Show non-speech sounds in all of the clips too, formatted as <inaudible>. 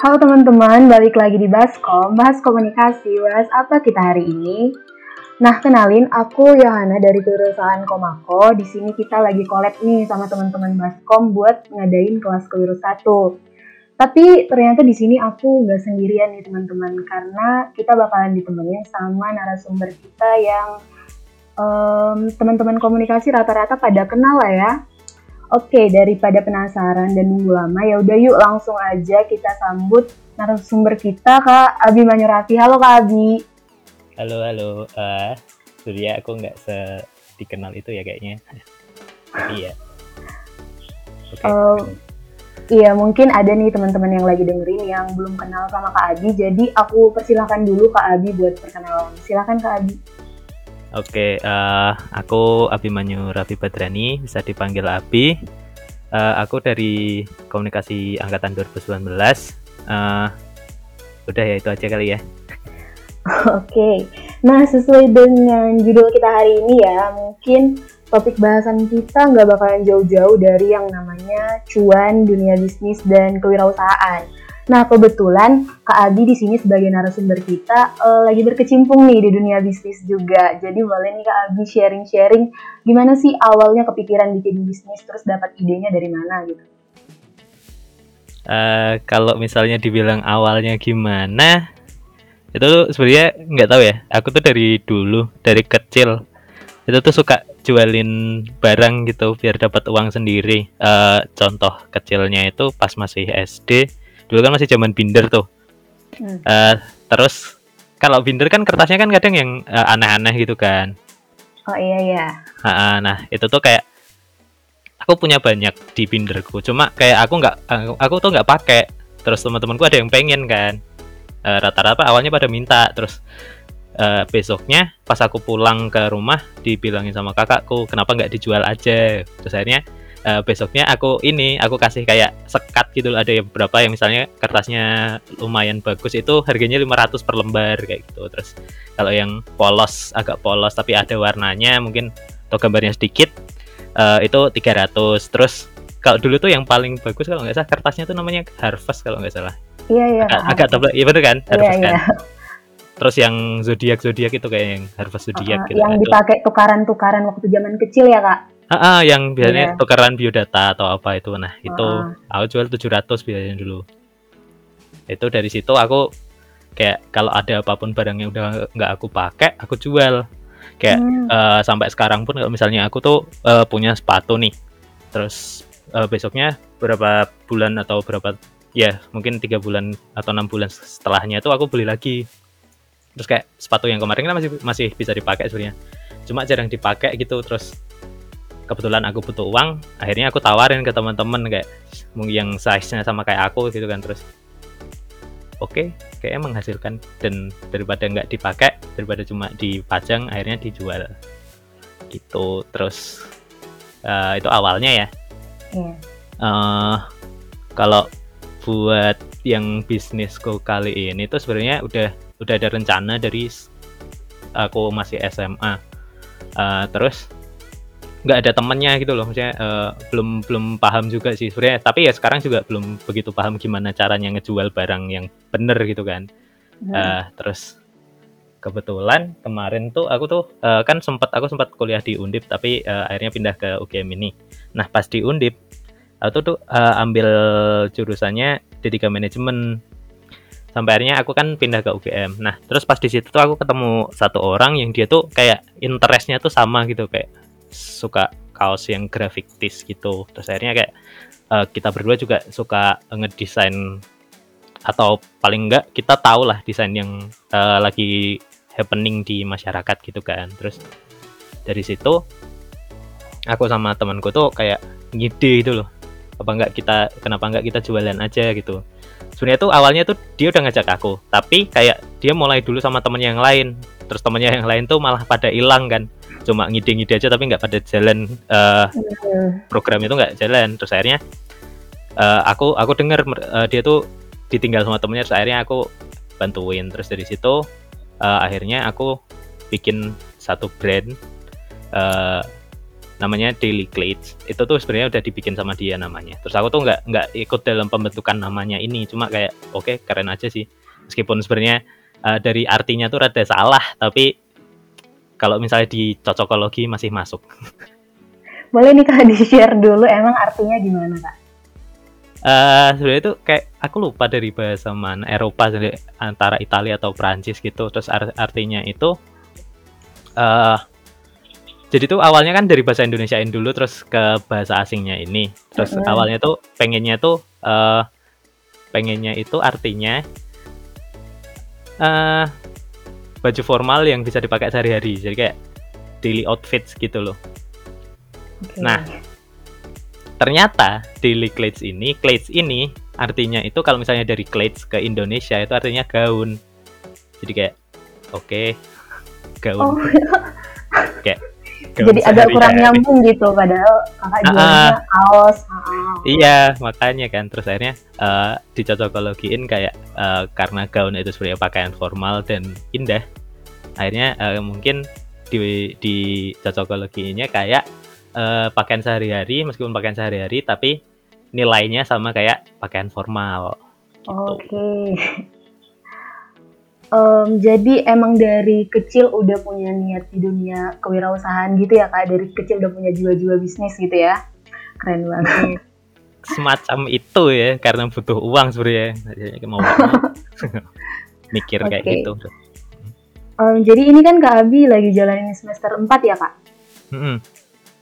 Halo teman-teman, balik lagi di Baskom, bahas komunikasi, bahas apa kita hari ini? Nah, kenalin, aku Yohana dari perusahaan Komako. Di sini kita lagi collab nih sama teman-teman Baskom buat ngadain kelas kewirausahaan 1. Tapi ternyata di sini aku nggak sendirian nih teman-teman, karena kita bakalan ditemenin sama narasumber kita yang um, teman-teman komunikasi rata-rata pada kenal lah ya. Oke, daripada penasaran dan nunggu lama, ya udah yuk langsung aja kita sambut narasumber kita Kak Abi Manyurafi. Halo Kak Abi. Halo halo, uh, Surya aku nggak se dikenal itu ya kayaknya. Iya. Oke. Okay. Uh, iya mungkin ada nih teman-teman yang lagi dengerin yang belum kenal sama Kak Abi, jadi aku persilahkan dulu Kak Abi buat perkenalan. Silakan Kak Abi. Oke, uh, aku Abimanyu Raffi Badrani, bisa dipanggil Abi. Uh, aku dari komunikasi angkatan 2019. Uh, udah ya itu aja kali ya. Oke, nah sesuai dengan judul kita hari ini ya, mungkin topik bahasan kita nggak bakalan jauh-jauh dari yang namanya cuan, dunia bisnis, dan kewirausahaan. Nah, kebetulan Kak Abi di sini sebagai narasumber kita uh, lagi berkecimpung nih di dunia bisnis juga. Jadi boleh nih Kak Abi sharing-sharing gimana sih awalnya kepikiran bikin bisnis terus dapat idenya dari mana gitu. Uh, kalau misalnya dibilang awalnya gimana, itu sebenarnya nggak tahu ya. Aku tuh dari dulu, dari kecil itu tuh suka jualin barang gitu biar dapat uang sendiri. Uh, contoh kecilnya itu pas masih SD dulu kan masih zaman binder tuh. Hmm. uh, terus kalau binder kan kertasnya kan kadang yang uh, aneh-aneh gitu kan. Oh iya iya. Uh, nah itu tuh kayak aku punya banyak di binderku. Cuma kayak aku nggak aku tuh nggak pakai. Terus teman-temanku ada yang pengen kan. Rata rata-rata awalnya pada minta. Terus uh, besoknya pas aku pulang ke rumah dibilangin sama kakakku kenapa nggak dijual aja? Terus akhirnya uh, besoknya aku ini aku kasih kayak sekat gitu ada yang berapa yang misalnya kertasnya lumayan bagus itu harganya 500 per lembar kayak gitu. Terus kalau yang polos agak polos tapi ada warnanya mungkin atau gambarnya sedikit uh, itu 300 terus kalau dulu tuh yang paling bagus kalau nggak salah kertasnya tuh namanya Harvest kalau nggak salah. Iya iya. Agak, agak tebal iya bener kan? Iya, Harvest iya, kan? Iya. terus yang zodiak zodiak itu kayak yang Harvest zodiak uh, gitu yang dipakai tukaran-tukaran waktu zaman kecil ya kak Ah, ah yang biasanya yeah. tukeran biodata atau apa itu. Nah, itu uh. aku jual 700 biasanya dulu. Itu dari situ aku kayak kalau ada apa pun barang yang udah nggak aku pakai, aku jual. Kayak hmm. uh, sampai sekarang pun kalau misalnya aku tuh uh, punya sepatu nih. Terus uh, besoknya berapa bulan atau berapa ya mungkin tiga bulan atau enam bulan setelahnya itu aku beli lagi terus kayak sepatu yang kemarin kan masih masih bisa dipakai sebenarnya cuma jarang dipakai gitu terus kebetulan aku butuh uang akhirnya aku tawarin ke teman-teman kayak yang size-nya sama kayak aku gitu kan terus oke okay, kayaknya menghasilkan dan daripada nggak dipakai daripada cuma dipajang akhirnya dijual gitu terus uh, itu awalnya ya yeah. Iya. uh, kalau buat yang bisnisku kali ini tuh sebenarnya udah udah ada rencana dari aku masih SMA uh, terus nggak ada temennya gitu loh. Maksudnya uh, belum belum paham juga sih sebenarnya. Tapi ya sekarang juga belum begitu paham gimana caranya ngejual barang yang bener gitu kan. Hmm. uh, terus kebetulan kemarin tuh aku tuh uh, kan sempat aku sempat kuliah di Undip tapi uh, akhirnya pindah ke UGM ini. Nah pas di Undip aku tuh uh, ambil jurusannya D3 manajemen sampai akhirnya aku kan pindah ke UGM nah terus pas di situ tuh aku ketemu satu orang yang dia tuh kayak interestnya tuh sama gitu kayak suka kaos yang grafiktis gitu. Terus akhirnya kayak uh, kita berdua juga suka ngedesain atau paling enggak kita tahu lah desain yang uh, lagi happening di masyarakat gitu kan. Terus dari situ aku sama temanku tuh kayak ngide gitu loh. Apa enggak kita kenapa enggak kita jualan aja gitu. Sebenarnya tuh awalnya tuh dia udah ngajak aku tapi kayak dia mulai dulu sama temen yang lain. Terus temennya yang lain tuh malah pada hilang kan cuma ngide-ngide aja tapi nggak pada jalan uh, program itu nggak jalan. Terus akhirnya uh, aku aku dengar uh, dia tuh ditinggal sama temennya terus akhirnya aku bantuin. Terus dari situ uh, akhirnya aku bikin satu brand uh, namanya Daily Clades itu tuh sebenarnya udah dibikin sama dia namanya. Terus aku tuh nggak nggak ikut dalam pembentukan namanya ini. Cuma kayak oke okay, keren aja sih. Meskipun sebenarnya uh, dari artinya tuh rada salah tapi kalau misalnya di cocokologi masih masuk. Boleh nih kak di share dulu emang artinya gimana kak? Uh, sebenarnya itu kayak aku lupa dari bahasa mana Eropa antara Italia atau Prancis gitu. Terus art artinya itu uh, jadi tuh awalnya kan dari bahasa Indonesiain dulu terus ke bahasa asingnya ini. Terus mm -hmm. awalnya tuh pengennya tuh uh, pengennya itu artinya uh, baju formal yang bisa dipakai sehari-hari jadi kayak daily outfits gitu loh okay. nah ternyata daily clothes ini clothes ini artinya itu kalau misalnya dari clothes ke Indonesia itu artinya gaun jadi kayak oke okay, gaun oh. kayak gaun jadi agak kurang nyambung gitu padahal kakak jualnya uh, kaos uh. iya makanya kan terus akhirnya uh, dicocokologiin kayak uh, karena gaun itu sebenarnya pakaian formal dan indah akhirnya uh, mungkin di di cocokologinya kayak uh, pakaian sehari-hari meskipun pakaian sehari-hari tapi nilainya sama kayak pakaian formal. Gitu. Oke. Okay. Um, jadi emang dari kecil udah punya niat di dunia kewirausahaan gitu ya kak? Dari kecil udah punya jiwa-jiwa bisnis gitu ya? Keren banget. Semacam itu ya, karena butuh uang sebenarnya. Mau <laughs> mikir okay. kayak gitu. Um, jadi ini kan Kak Abi lagi jalanin semester 4 ya Kak? Mm -hmm.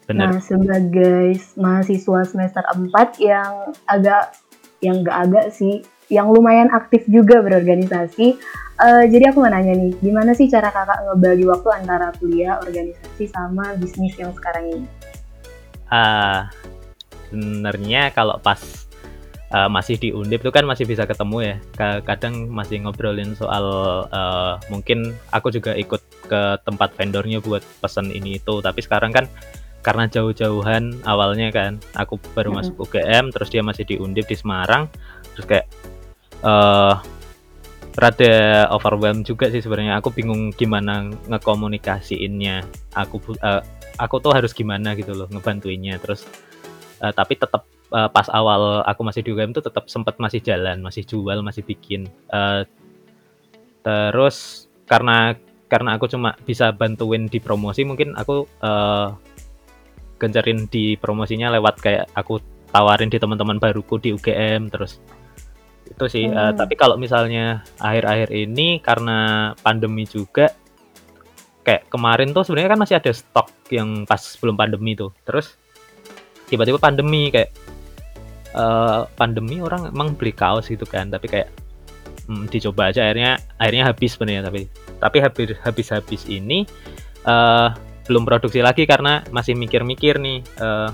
Benar. Nah, sebagai mahasiswa semester 4 yang agak yang gak agak sih, yang lumayan aktif juga berorganisasi. Uh, jadi aku mau nanya nih, gimana sih cara kakak ngebagi waktu antara kuliah, organisasi, sama bisnis yang sekarang ini? Uh, sebenarnya kalau pas uh, masih di Undip itu kan masih bisa ketemu ya. Kadang masih ngobrolin soal uh, mungkin aku juga ikut ke tempat vendornya buat pesan ini itu. Tapi sekarang kan karena jauh-jauhan awalnya kan aku baru masuk UGM terus dia masih di Undip di Semarang terus kayak uh, rada overwhelmed juga sih sebenarnya. Aku bingung gimana ngekomunikasiinnya. Aku uh, aku tuh harus gimana gitu loh ngebantuinnya. Terus uh, tapi tetap uh, pas awal aku masih di UGM tuh tetap sempat masih jalan masih jual masih bikin uh, terus karena karena aku cuma bisa bantuin di promosi mungkin aku uh, gencarin di promosinya lewat kayak aku tawarin di teman-teman baruku di UGM terus itu sih hmm. uh, tapi kalau misalnya akhir-akhir ini karena pandemi juga kayak kemarin tuh sebenarnya kan masih ada stok yang pas sebelum pandemi tuh terus tiba-tiba pandemi kayak uh, pandemi orang emang beli kaos gitu kan tapi kayak hmm, dicoba aja akhirnya akhirnya habis sebenarnya tapi tapi habis habis habis ini uh, belum produksi lagi karena masih mikir-mikir nih uh,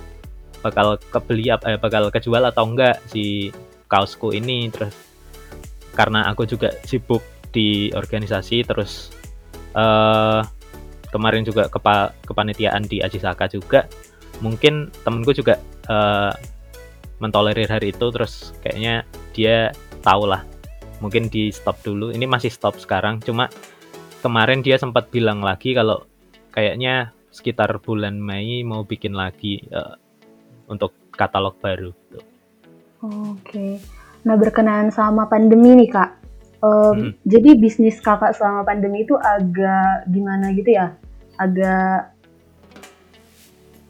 bakal kebeli apa eh, bakal kejual atau enggak si kaosku ini terus karena aku juga sibuk di organisasi terus uh, kemarin juga kepa kepanitiaan di Ajisaka juga mungkin temenku juga uh, mentolerir hari itu terus kayaknya dia tahu lah mungkin di stop dulu ini masih stop sekarang cuma kemarin dia sempat bilang lagi kalau kayaknya sekitar bulan Mei mau bikin lagi uh, untuk katalog baru. Gitu. Oke. Okay. Nah berkenaan sama pandemi nih kak, um, hmm. jadi bisnis kakak selama pandemi itu agak gimana gitu ya? Agak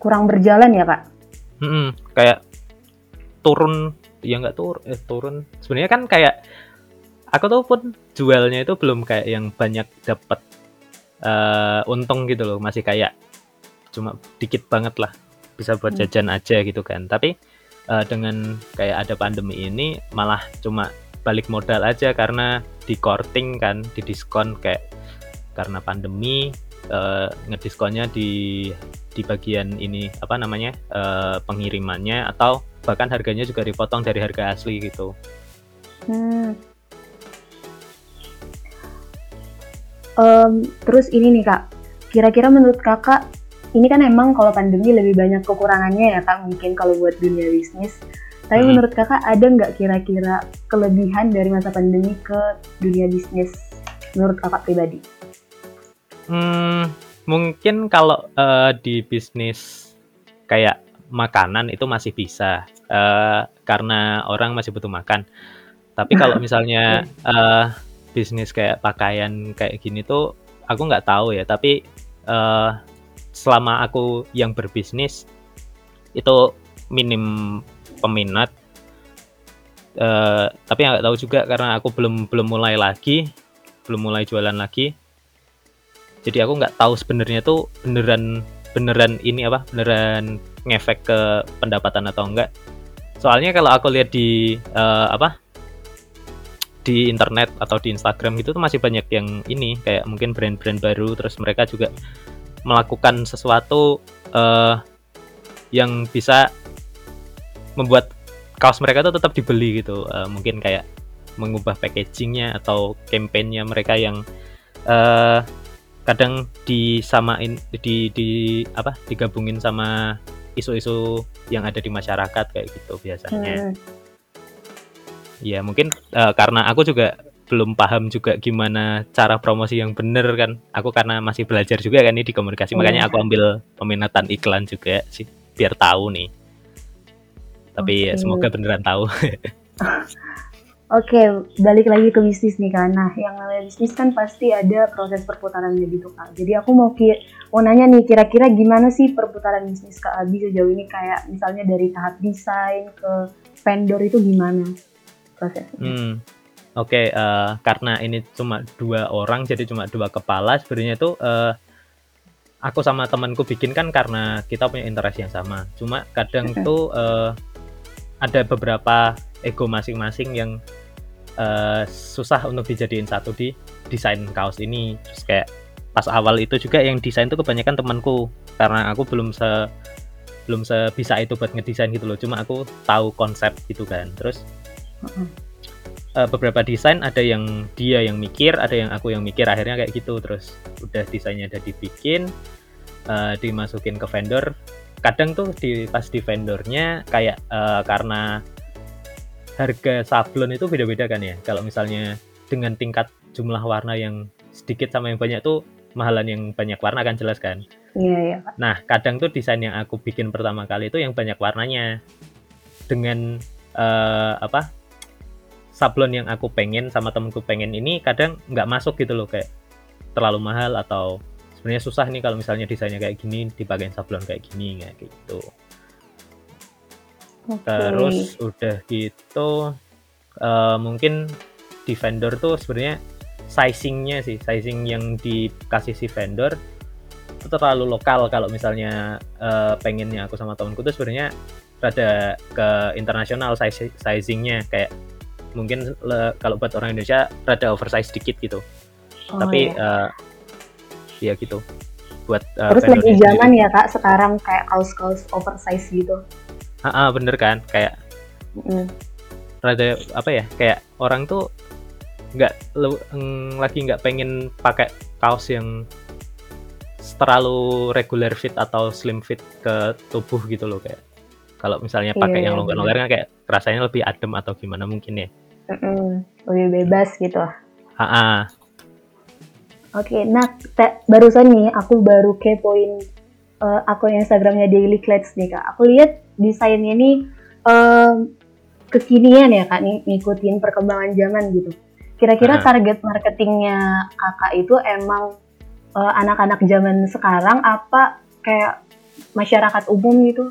kurang berjalan ya kak? Hmm, kayak turun, ya nggak turun, eh turun. Sebenarnya kan kayak aku tuh pun jualnya itu belum kayak yang banyak dapat uh, untung gitu loh masih kayak cuma dikit banget lah bisa buat hmm. jajan aja gitu kan tapi uh, dengan kayak ada pandemi ini malah cuma balik modal aja karena di korting kan di diskon kayak karena pandemi uh, ngediskonnya di di bagian ini apa namanya uh, pengirimannya atau bahkan harganya juga dipotong dari harga asli gitu. Hmm. Um, terus ini nih kak, kira-kira menurut kakak ini kan emang kalau pandemi lebih banyak kekurangannya ya kak mungkin kalau buat dunia bisnis. Tapi hmm. menurut kakak ada nggak kira-kira kelebihan dari masa pandemi ke dunia bisnis menurut kakak pribadi? Hmm, mungkin kalau uh, di bisnis kayak makanan itu masih bisa uh, karena orang masih butuh makan. Tapi <laughs> kalau misalnya uh, bisnis kayak pakaian kayak gini tuh aku nggak tahu ya. Tapi uh, selama aku yang berbisnis itu minim peminat. Uh, tapi nggak tahu juga karena aku belum belum mulai lagi, belum mulai jualan lagi. Jadi aku nggak tahu sebenarnya tuh beneran beneran ini apa beneran ngefek ke pendapatan atau enggak soalnya kalau aku lihat di uh, apa di internet atau di Instagram gitu tuh masih banyak yang ini kayak mungkin brand-brand baru terus mereka juga melakukan sesuatu uh, yang bisa membuat kaos mereka tuh tetap dibeli gitu uh, mungkin kayak mengubah packagingnya atau kampanyenya mereka yang uh, kadang disamain di di apa digabungin sama isu-isu yang ada di masyarakat kayak gitu biasanya. Hmm. Ya mungkin uh, karena aku juga belum paham juga gimana cara promosi yang bener kan. Aku karena masih belajar juga kan ini di komunikasi, makanya aku ambil peminatan iklan juga sih biar tahu nih. Tapi okay. ya semoga beneran tahu. <laughs> Oke, balik lagi ke bisnis nih kan. Nah, yang namanya bisnis kan pasti ada proses perputarannya gitu kan. Jadi aku mau ki mau nanya nih, kira-kira gimana sih perputaran bisnis Kak Abi sejauh ini kayak misalnya dari tahap desain ke vendor itu gimana prosesnya? Hmm. Oke, okay, uh, eh, karena ini cuma dua orang, jadi cuma dua kepala. Sebenarnya itu uh, aku sama temanku bikin kan karena kita punya interest yang sama. Cuma kadang tuh uh, ada beberapa ego masing-masing yang uh, susah untuk dijadiin satu di desain kaos ini terus kayak pas awal itu juga yang desain tuh kebanyakan temanku karena aku belum se belum sebisa itu buat ngedesain gitu loh cuma aku tahu konsep gitu kan terus uh, beberapa desain ada yang dia yang mikir ada yang aku yang mikir akhirnya kayak gitu terus udah desainnya udah dibikin uh, dimasukin ke vendor kadang tuh di pas di vendornya kayak uh, karena harga sablon itu beda-beda kan ya. Kalau misalnya dengan tingkat jumlah warna yang sedikit sama yang banyak tuh mahalan yang banyak warna kan jelas kan. Iya, iya. Nah, kadang tuh desain yang aku bikin pertama kali itu yang banyak warnanya. Dengan uh, apa? Sablon yang aku pengen sama temenku pengen ini kadang nggak masuk gitu loh kayak terlalu mahal atau sebenarnya susah nih kalau misalnya desainnya kayak gini dipakai sablon kayak gini kayak gitu. Okay. Terus udah gitu uh, mungkin di vendor tuh sebenarnya sizingnya sih, sizing yang dikasih si vendor itu terlalu lokal kalau misalnya uh, pengennya aku sama temanku tuh sebenarnya rada ke internasional size sizingnya kayak mungkin le, kalau buat orang Indonesia rada oversize sedikit gitu. Oh, Tapi iya. Uh, ya gitu. Buat uh, terus lagi zaman ya kak sekarang kayak kaos-kaos oversize gitu. Ah bener kan? Kayak mm. rada apa ya kayak orang tuh nggak lagi nggak pengen pakai kaos yang terlalu regular fit atau slim fit ke tubuh gitu loh kayak. Kalau misalnya pakai yeah, yang longgar-longgar kan kayak rasanya lebih adem atau gimana mungkin ya mm -mm, lebih bebas gitu ah Oke, okay, nah barusan nih aku baru kepoin uh, akun Instagramnya Daily Clets nih kak. Aku lihat desainnya ini um, kekinian ya kak nih ngikutin perkembangan zaman gitu. Kira-kira target marketingnya kakak itu emang uh, anak-anak zaman sekarang apa kayak masyarakat umum gitu?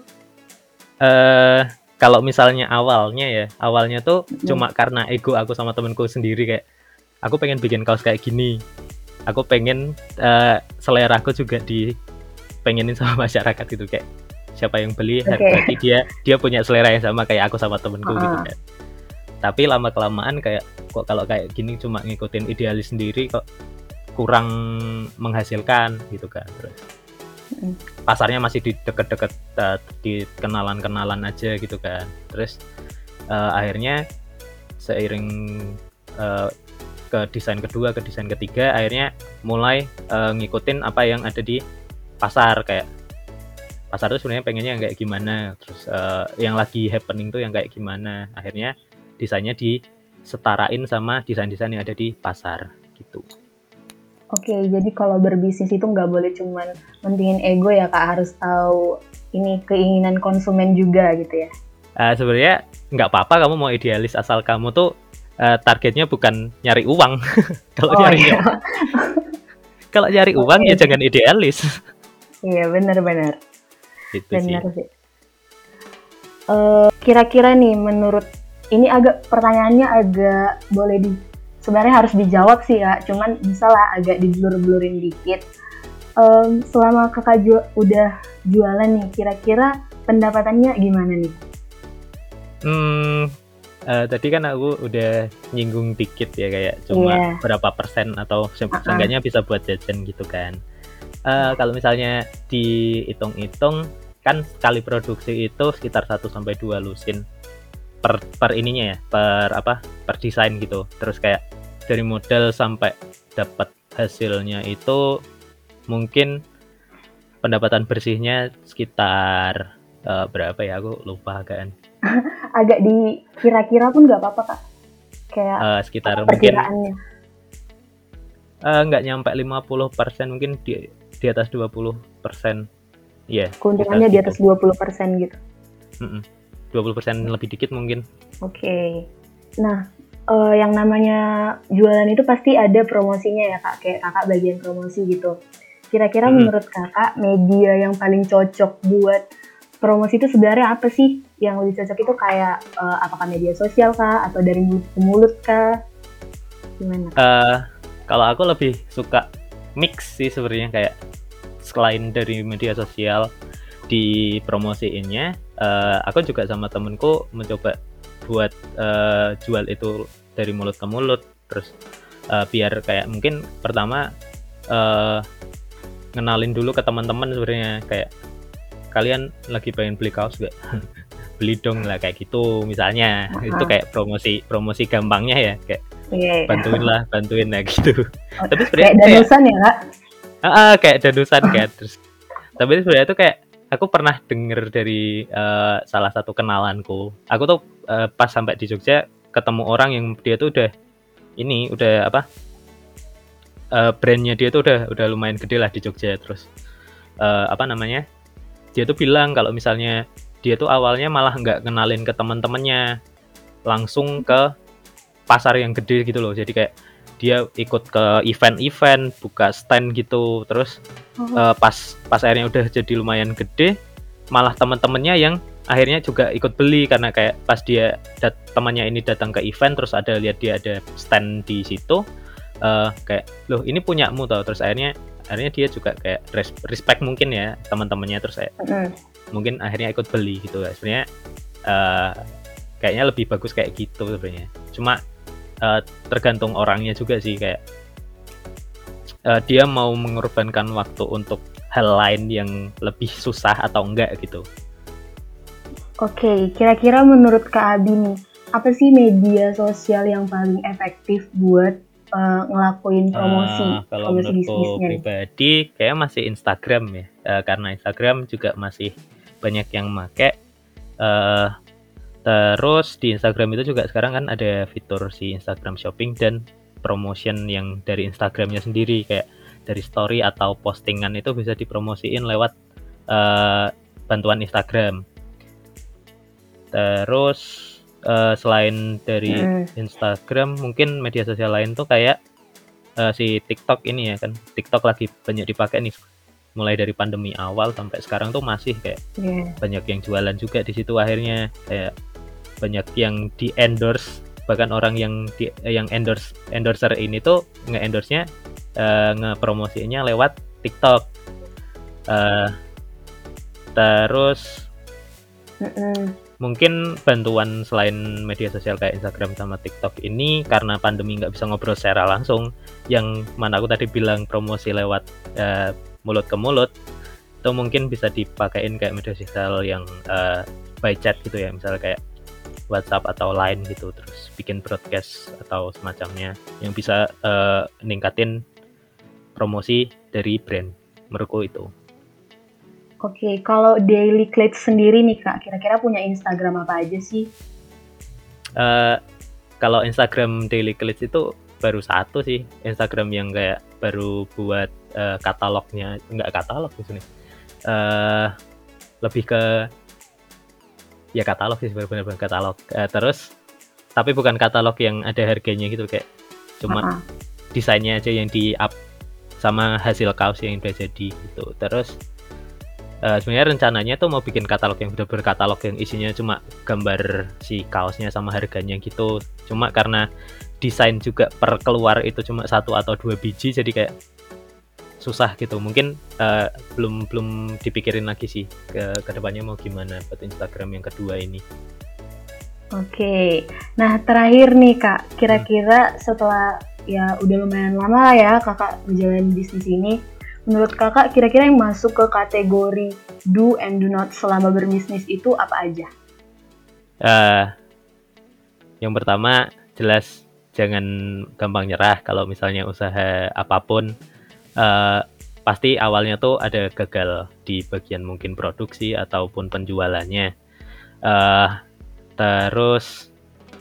Eh uh, kalau misalnya awalnya ya, awalnya tuh hmm. cuma karena ego aku sama temenku sendiri kayak aku pengen bikin kaos kayak gini. Aku pengen uh, selera aku juga di pengenin sama <laughs> masyarakat gitu kayak siapa yang beli okay. berarti dia dia punya selera yang sama kayak aku sama temenku uh -huh. gitu kan tapi lama kelamaan kayak kok kalau kayak gini cuma ngikutin idealis sendiri kok kurang menghasilkan gitu kan terus pasarnya masih di deket-deket uh, di kenalan-kenalan aja gitu kan. Terus uh, akhirnya seiring uh, ke desain kedua ke desain ketiga akhirnya mulai uh, ngikutin apa yang ada di pasar kayak pasar itu sebenarnya pengennya yang kayak gimana terus uh, yang lagi happening tuh yang kayak gimana. Akhirnya desainnya disetarain sama desain-desain yang ada di pasar gitu Oke, jadi kalau berbisnis itu nggak boleh cuman mentingin ego ya kak, harus tahu ini keinginan konsumen juga gitu ya uh, sebenarnya nggak apa-apa kamu mau idealis asal kamu tuh uh, targetnya bukan nyari uang <laughs> kalau oh, nyari iya. <laughs> kalau nyari uang okay. ya jangan idealis iya benar-benar gitu benar sih, sih. Uh, kira-kira nih menurut ini agak pertanyaannya agak boleh di sebenarnya harus dijawab sih ya cuman bisa lah agak diblur-blurin dikit. Um, selama kakak ju udah jualan nih kira-kira pendapatannya gimana nih? Hmm uh, tadi kan aku udah nyinggung dikit ya kayak cuma yeah. berapa persen atau seenggaknya uh -uh. bisa buat jajan gitu kan. Uh, kalau misalnya dihitung-hitung kan sekali produksi itu sekitar 1 sampai 2 lusin per per ininya ya per apa per desain gitu. Terus kayak dari model sampai dapat hasilnya itu mungkin pendapatan bersihnya sekitar uh, berapa ya? Aku lupa kan. <laughs> Agak di kira-kira pun nggak apa-apa kak. Kayak uh, sekitar mungkin uh, nggak nyampe 50 persen mungkin di di atas 20 persen. Ya yeah, keuntungannya di atas 20 persen gitu? Mm -mm. 20 persen lebih dikit mungkin. Oke. Okay. nah uh, yang namanya jualan itu pasti ada promosinya ya kak. Kayak kakak bagian promosi gitu. Kira-kira hmm. menurut kakak media yang paling cocok buat promosi itu sebenarnya apa sih? Yang lebih cocok itu kayak uh, apakah media sosial kah? Atau dari mulut ke mulut kah? Gimana? Uh, kalau aku lebih suka mix sih sebenarnya kayak selain dari media sosial di promosiinnya uh, aku juga sama temenku mencoba buat uh, jual itu dari mulut ke mulut terus uh, biar kayak mungkin pertama uh, ngenalin dulu ke teman-teman sebenarnya kayak kalian lagi pengen beli kaos gak <laughs> beli dong lah kayak gitu misalnya -huh. itu kayak promosi promosi gampangnya ya kayak yeah, iya. bantuin lah bantuin lah gitu oh, tapi sebenarnya kayak danusan ya kak ah, uh, kayak danusan kayak <laughs> terus tapi sebenarnya itu kayak aku pernah denger dari uh, salah satu kenalanku. Aku tuh uh, pas sampai di Jogja ketemu orang yang dia tuh udah ini udah apa uh, brandnya dia tuh udah udah lumayan gede lah di Jogja terus uh, apa namanya dia tuh bilang kalau misalnya dia tuh awalnya malah nggak kenalin ke teman-temannya langsung ke pasar yang gede gitu loh. Jadi kayak dia ikut ke event-event buka stand gitu. Terus uh, uh, pas pas akhirnya udah jadi lumayan gede malah teman-temannya yang akhirnya juga ikut beli. Karena kayak pas dia dat temannya ini datang ke event terus ada lihat dia ada stand di situ uh, kayak loh ini punyamu tau. Terus akhirnya akhirnya dia juga kayak respect mungkin ya teman-temannya. Terus kayak mm. mungkin akhirnya ikut beli gitu. Ya sebenarnya uh, kayaknya lebih bagus kayak gitu sebenarnya. Cuma uh, tergantung orangnya juga sih kayak uh, dia mau mengorbankan waktu untuk hal lain yang lebih susah atau enggak gitu. Oke, kira-kira menurut Kak Abi nih, apa sih media sosial yang paling efektif buat uh, ngelakuin promosi uh, kalau promosi menurutku pribadi kayak masih Instagram ya. Uh, karena Instagram juga masih banyak yang make. Uh, terus di Instagram itu juga sekarang kan ada fitur si Instagram Shopping dan promotion yang dari Instagramnya sendiri kayak dari story atau postingan itu bisa dipromosiin lewat uh, bantuan Instagram terus uh, selain dari mm. Instagram mungkin media sosial lain tuh kayak uh, si TikTok ini ya kan TikTok lagi banyak dipakai nih mulai dari pandemi awal sampai sekarang tuh masih kayak yeah. banyak yang jualan juga di situ akhirnya kayak banyak yang di endorse bahkan orang yang di, yang endorse endorser ini tuh nge endorse nya uh, ngepromosinya lewat TikTok. Uh, terus mm -mm mungkin bantuan selain media sosial kayak Instagram sama TikTok ini karena pandemi nggak bisa ngobrol secara langsung yang mana aku tadi bilang promosi lewat uh, mulut ke mulut itu mungkin bisa dipakein kayak media sosial yang uh, by chat gitu ya. Misalnya kayak WhatsApp atau Line gitu terus bikin broadcast atau semacamnya yang bisa uh, ningkatin promosi dari brand menurutku itu. Oke, kalau Daily Cleats sendiri nih kak, kira-kira punya Instagram apa aja sih? Uh, kalau Instagram Daily Cleats itu baru satu sih, Instagram yang kayak baru buat uh, katalognya, nggak katalog di sini. Uh, lebih ke ya katalog sih benar-benar katalog. Uh, terus tapi bukan katalog yang ada harganya gitu kayak cuma uh -uh. desainnya aja yang di up sama hasil kaos yang udah jadi gitu. Terus uh, sebenarnya rencananya tuh mau bikin katalog yang benar berkatalog yang isinya cuma gambar si kaosnya sama harganya gitu. Cuma karena desain juga per keluar itu cuma satu atau dua biji jadi kayak susah gitu. Mungkin uh, belum belum dipikirin lagi sih ke ke depannya mau gimana buat Instagram yang kedua ini. Oke, nah terakhir nih kak, kira-kira setelah ya udah lumayan lama lah ya kakak menjalani bisnis ini, menurut kakak kira-kira yang masuk ke kategori do and do not selama berbisnis itu apa aja? Uh, yang pertama jelas jangan gampang nyerah kalau misalnya usaha apa pun uh, pasti awalnya tuh ada gagal di bagian mungkin produksi ataupun penjualannya. Uh, terus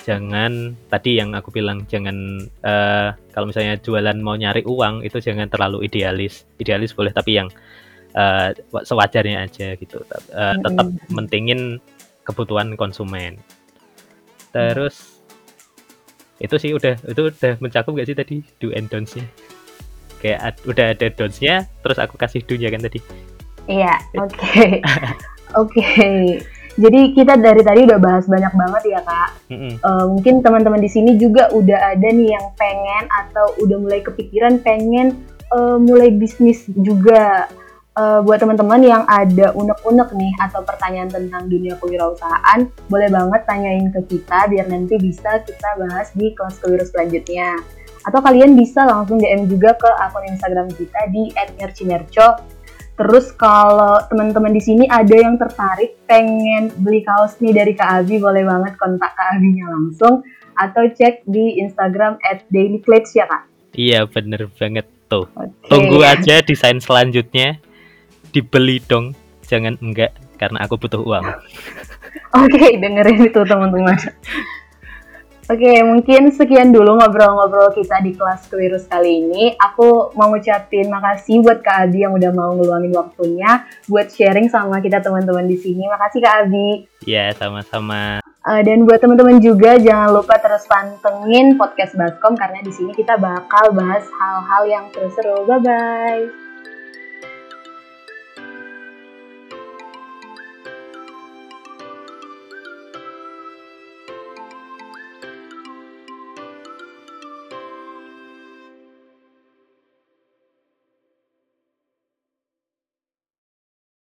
jangan tadi yang aku bilang jangan uh, kalau misalnya jualan mau nyari uang itu jangan terlalu idealis. Idealis boleh tapi yang uh, sewajarnya aja gitu. Uh, tetap mentingin kebutuhan konsumen. Terus itu sih udah itu udah mencakup gak sih tadi? Do and don'ts-nya kayak udah ada don'ts-nya terus aku kasih do-nya kan tadi iya <laughs> oke okay. oke okay. Jadi kita dari tadi udah bahas banyak banget ya kak. Mm-hmm. Uh, mungkin teman-teman di sini juga udah ada nih yang pengen atau udah mulai kepikiran pengen uh, mulai bisnis juga. Uh, buat teman-teman yang ada unek-unek nih atau pertanyaan tentang dunia kewirausahaan, boleh banget tanyain ke kita biar nanti bisa kita bahas di kelas kewirausahaan selanjutnya. Atau kalian bisa langsung DM juga ke akun Instagram kita di @nercimerco Terus kalau teman-teman di sini ada yang tertarik pengen beli kaos nih dari Kak Abi, boleh banget kontak Kak Abinya langsung atau cek di Instagram at ya Kak? Iya bener banget tuh. Okay. Tunggu aja desain selanjutnya dibeli dong, jangan enggak karena aku butuh uang. <laughs> Oke, okay, dengerin itu teman-teman. Oke, mungkin sekian dulu ngobrol-ngobrol kita di kelas kewirus kali ini. Aku mau ngucapin makasih buat Kak Abi yang udah mau ngeluangin waktunya buat sharing sama kita teman-teman di sini. Makasih Kak Abi. Iya, sama-sama. Uh, dan buat teman-teman juga jangan lupa terus pantengin podcast Baskom karena di sini kita bakal bahas hal-hal yang terus seru. Bye bye.